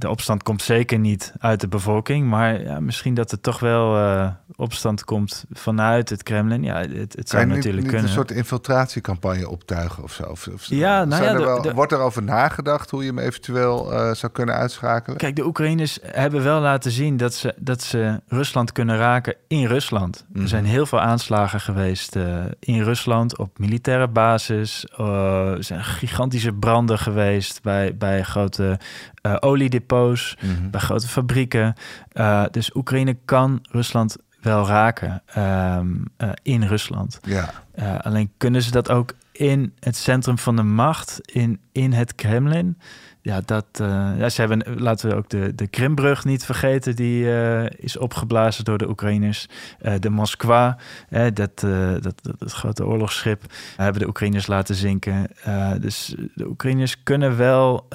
de opstand komt zeker niet uit de bevolking. Maar ja, misschien dat er toch wel uh, opstand komt vanuit het Kremlin. Ja, het, het zou niet, natuurlijk niet kunnen. een soort infiltratiecampagne optuigen of zo? Of, of ja, nou ja, er de, wel, de, wordt er over nagedacht hoe je hem eventueel uh, zou kunnen uitschakelen? Kijk, de Oekraïners hebben wel laten zien dat ze, dat ze Rusland kunnen raken in Rusland. Mm. Er zijn heel veel aanslagen geweest uh, in Rusland op militaire basis. er zijn gigantische branden geweest bij, bij grote uh, oliedepots, mm -hmm. bij grote fabrieken. Uh, dus Oekraïne kan Rusland wel raken um, uh, in Rusland. Ja. alleen kunnen ze dat ook in het centrum van de macht, in, in het Kremlin? Ja, dat, ja, ze hebben, laten we ook de, de Krimbrug niet vergeten, die is opgeblazen door de Oekraïners. de Moskwa, dat, dat, dat, dat, grote oorlogsschip, hebben de Oekraïners laten zinken. dus de Oekraïners kunnen wel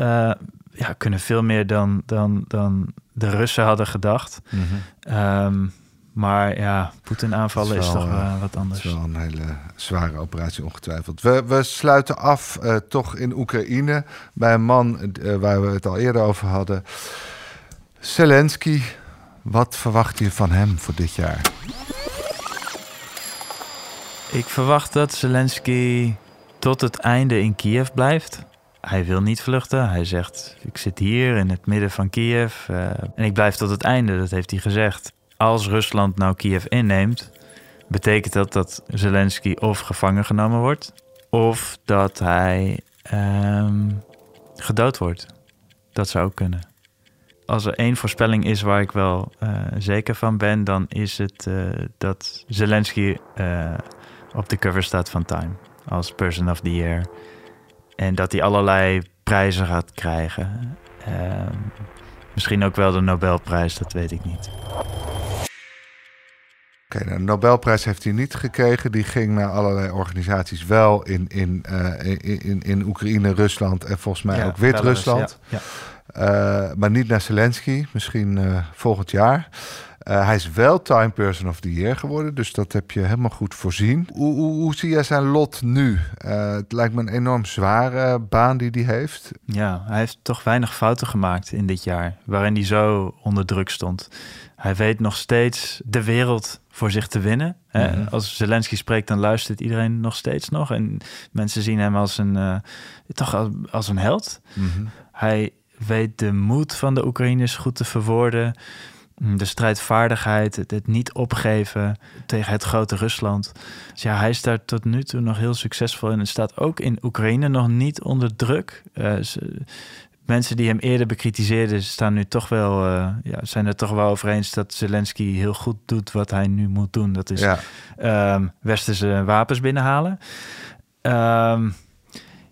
ja, kunnen veel meer dan, dan, dan de Russen hadden gedacht. Mm -hmm. um, maar ja, Poetin aanvallen is, wel, is toch uh, wat anders. Het is wel een hele zware operatie, ongetwijfeld. We, we sluiten af uh, toch in Oekraïne bij een man uh, waar we het al eerder over hadden. Zelensky, wat verwacht je van hem voor dit jaar? Ik verwacht dat Zelensky tot het einde in Kiev blijft hij wil niet vluchten. Hij zegt: Ik zit hier in het midden van Kiev en ik blijf tot het einde. Dat heeft hij gezegd. Als Rusland nou Kiev inneemt, betekent dat dat Zelensky of gevangen genomen wordt, of dat hij um, gedood wordt. Dat zou ook kunnen. Als er één voorspelling is waar ik wel uh, zeker van ben, dan is het uh, dat Zelensky op de cover staat van Time als Person of the Year. En dat hij allerlei prijzen gaat krijgen. Misschien ook wel de Nobelprijs, dat weet ik niet. Oké, okay, nou, de Nobelprijs heeft hij niet gekregen. Die ging naar allerlei organisaties wel in, in, uh, in, in, in, Oekraïne, Rusland en volgens mij ja, ook Wit-Rusland. Ja, maar niet naar Zelensky, misschien uh, volgend jaar. Uh, hij is wel Time Person of the Year geworden, dus dat heb je helemaal goed voorzien. Hoe, hoe, hoe zie jij zijn lot nu? het lijkt me een enorm zware baan die hij heeft. Ja, hij heeft toch weinig fouten gemaakt in dit jaar, waarin hij zo onder druk stond. Hij weet nog steeds de wereld voor zich te winnen. Mhm. Als Zelensky spreekt, dan luistert iedereen nog steeds nog. En mensen zien hem als een, uh, toch als, een held. Mhm. Hij weet de moed van de Oekraïners goed te verwoorden. Mm, de strijdvaardigheid, het, niet opgeven tegen het grote Rusland. Dus ja, hij is daar tot nu toe nog heel succesvol in. En staat ook in Oekraïne nog niet onder druk. Uh, mensen die hem eerder bekritiseerden, staan nu toch wel, uh, ja, zijn er toch wel over eens dat Zelensky heel goed doet wat hij nu moet doen. Dat is ja. um, westerse wapens binnenhalen. Um,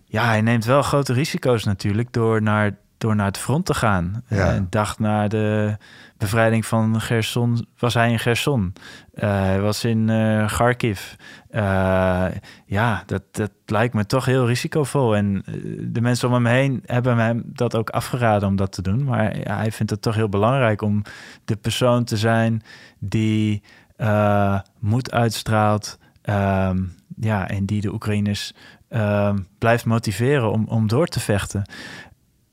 ja, hij neemt wel grote risico's natuurlijk door naar, door naar het front te gaan. Ja. Een dag na de bevrijding van Gerson was hij in Gerson. Uh, hij was in uh, Kharkiv. Uh, ja, dat, dat lijkt me toch heel risicovol. En de mensen om hem heen hebben hem dat ook afgeraden om dat te doen. Maar ja, hij vindt het toch heel belangrijk om de persoon te zijn die moed uitstraalt. Um, ja, en die de Oekraïners uh, blijft motiveren om, om door te vechten.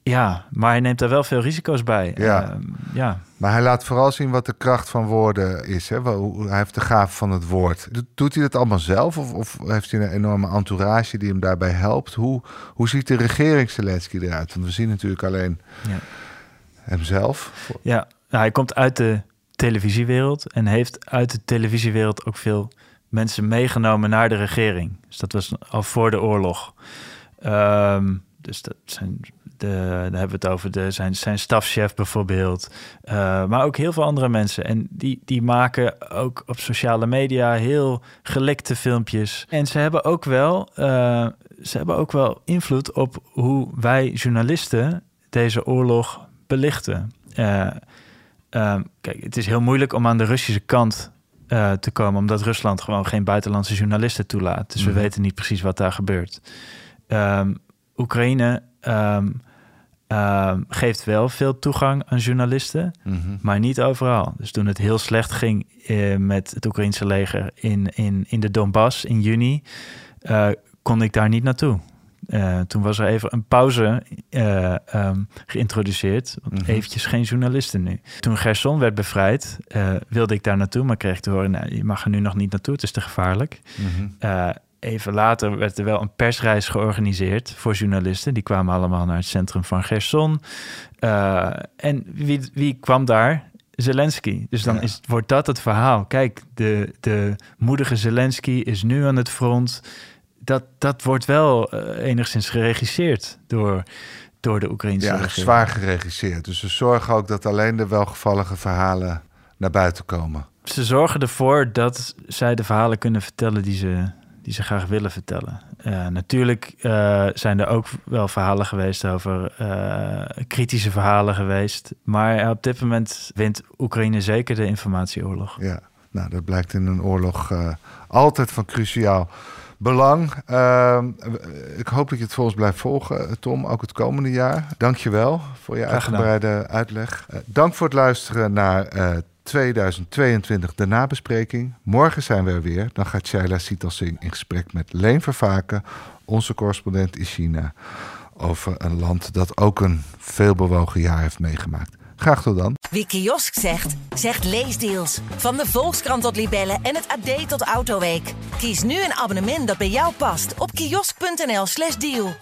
Ja, maar hij neemt daar wel veel risico's bij. Ja. Uh, ja. Maar hij laat vooral zien wat de kracht van woorden is. Hè? Hij heeft de gave van het woord. Doet hij dat allemaal zelf? Of, of heeft hij een enorme entourage die hem daarbij helpt? Hoe, hoe ziet de regering Zelensky eruit? Want we zien natuurlijk alleen ja. hemzelf. Ja, nou, hij komt uit de televisiewereld en heeft uit de televisiewereld ook veel mensen meegenomen naar de regering. Dus dat was al voor de oorlog. Um, dus dat zijn de, daar hebben we het over de, zijn, zijn stafchef bijvoorbeeld. Uh, maar ook heel veel andere mensen. En die, die maken ook op sociale media heel gelikte filmpjes. En ze hebben ook wel, uh, ze hebben ook wel invloed op hoe wij journalisten deze oorlog belichten. Uh, kijk, het is heel moeilijk om aan de Russische kant te komen, omdat Rusland gewoon geen buitenlandse journalisten toelaat. Dus we mhm. weten niet precies wat daar gebeurt. Um, Oekraïne um, um, geeft wel veel toegang aan journalisten, mhm. maar niet overal. Dus toen het heel slecht ging uh, met het Oekraïnse leger in, in, in de Donbass in juni, uh, kon ik daar niet naartoe. Uh, toen was er even een pauze um, geïntroduceerd. Want mm eventjes geen journalisten nu. Toen Gerson werd bevrijd, wilde ik daar naartoe. Maar kreeg te horen, nou, je mag er nu nog niet naartoe. Het is te gevaarlijk. Mm -hmm. Even later werd er wel een persreis georganiseerd voor journalisten. Die kwamen allemaal naar het centrum van Gerson. en wie, wie kwam daar? Zelensky. Dus dan is, wordt dat het verhaal. Kijk, de, de moedige Zelensky is nu aan het front dat, dat wordt wel uh, enigszins geregisseerd door, door de Oekraïnse ja, regering. zwaar geregisseerd. Dus ze zorgen ook dat alleen de welgevallige verhalen naar buiten komen. Ze zorgen ervoor dat zij de verhalen kunnen vertellen die ze, die ze graag willen vertellen. Uh, natuurlijk uh, zijn er ook wel verhalen geweest over kritische verhalen geweest. Maar op dit moment wint Oekraïne zeker de informatieoorlog. Ja, nou dat blijkt in een oorlog altijd van cruciaal belang. Uh, ik hoop dat je het volgens blijft volgen, Tom, ook het komende jaar. Dank je wel voor je uitgebreide uitleg. Dank voor het luisteren naar eh, 2022, de nabespreking. Morgen zijn we er weer. Dan gaat Shaila Sietalsing in gesprek met Leen Vervaken, onze correspondent in China, over een land dat ook een veelbewogen jaar heeft meegemaakt. Graag tot dan. Wie kiosk zegt, zegt leesdeals. Van de Volkskrant tot Libellen en het AD tot Autoweek. Kies nu een abonnement dat bij jou past op kiosk.nl/slash deal.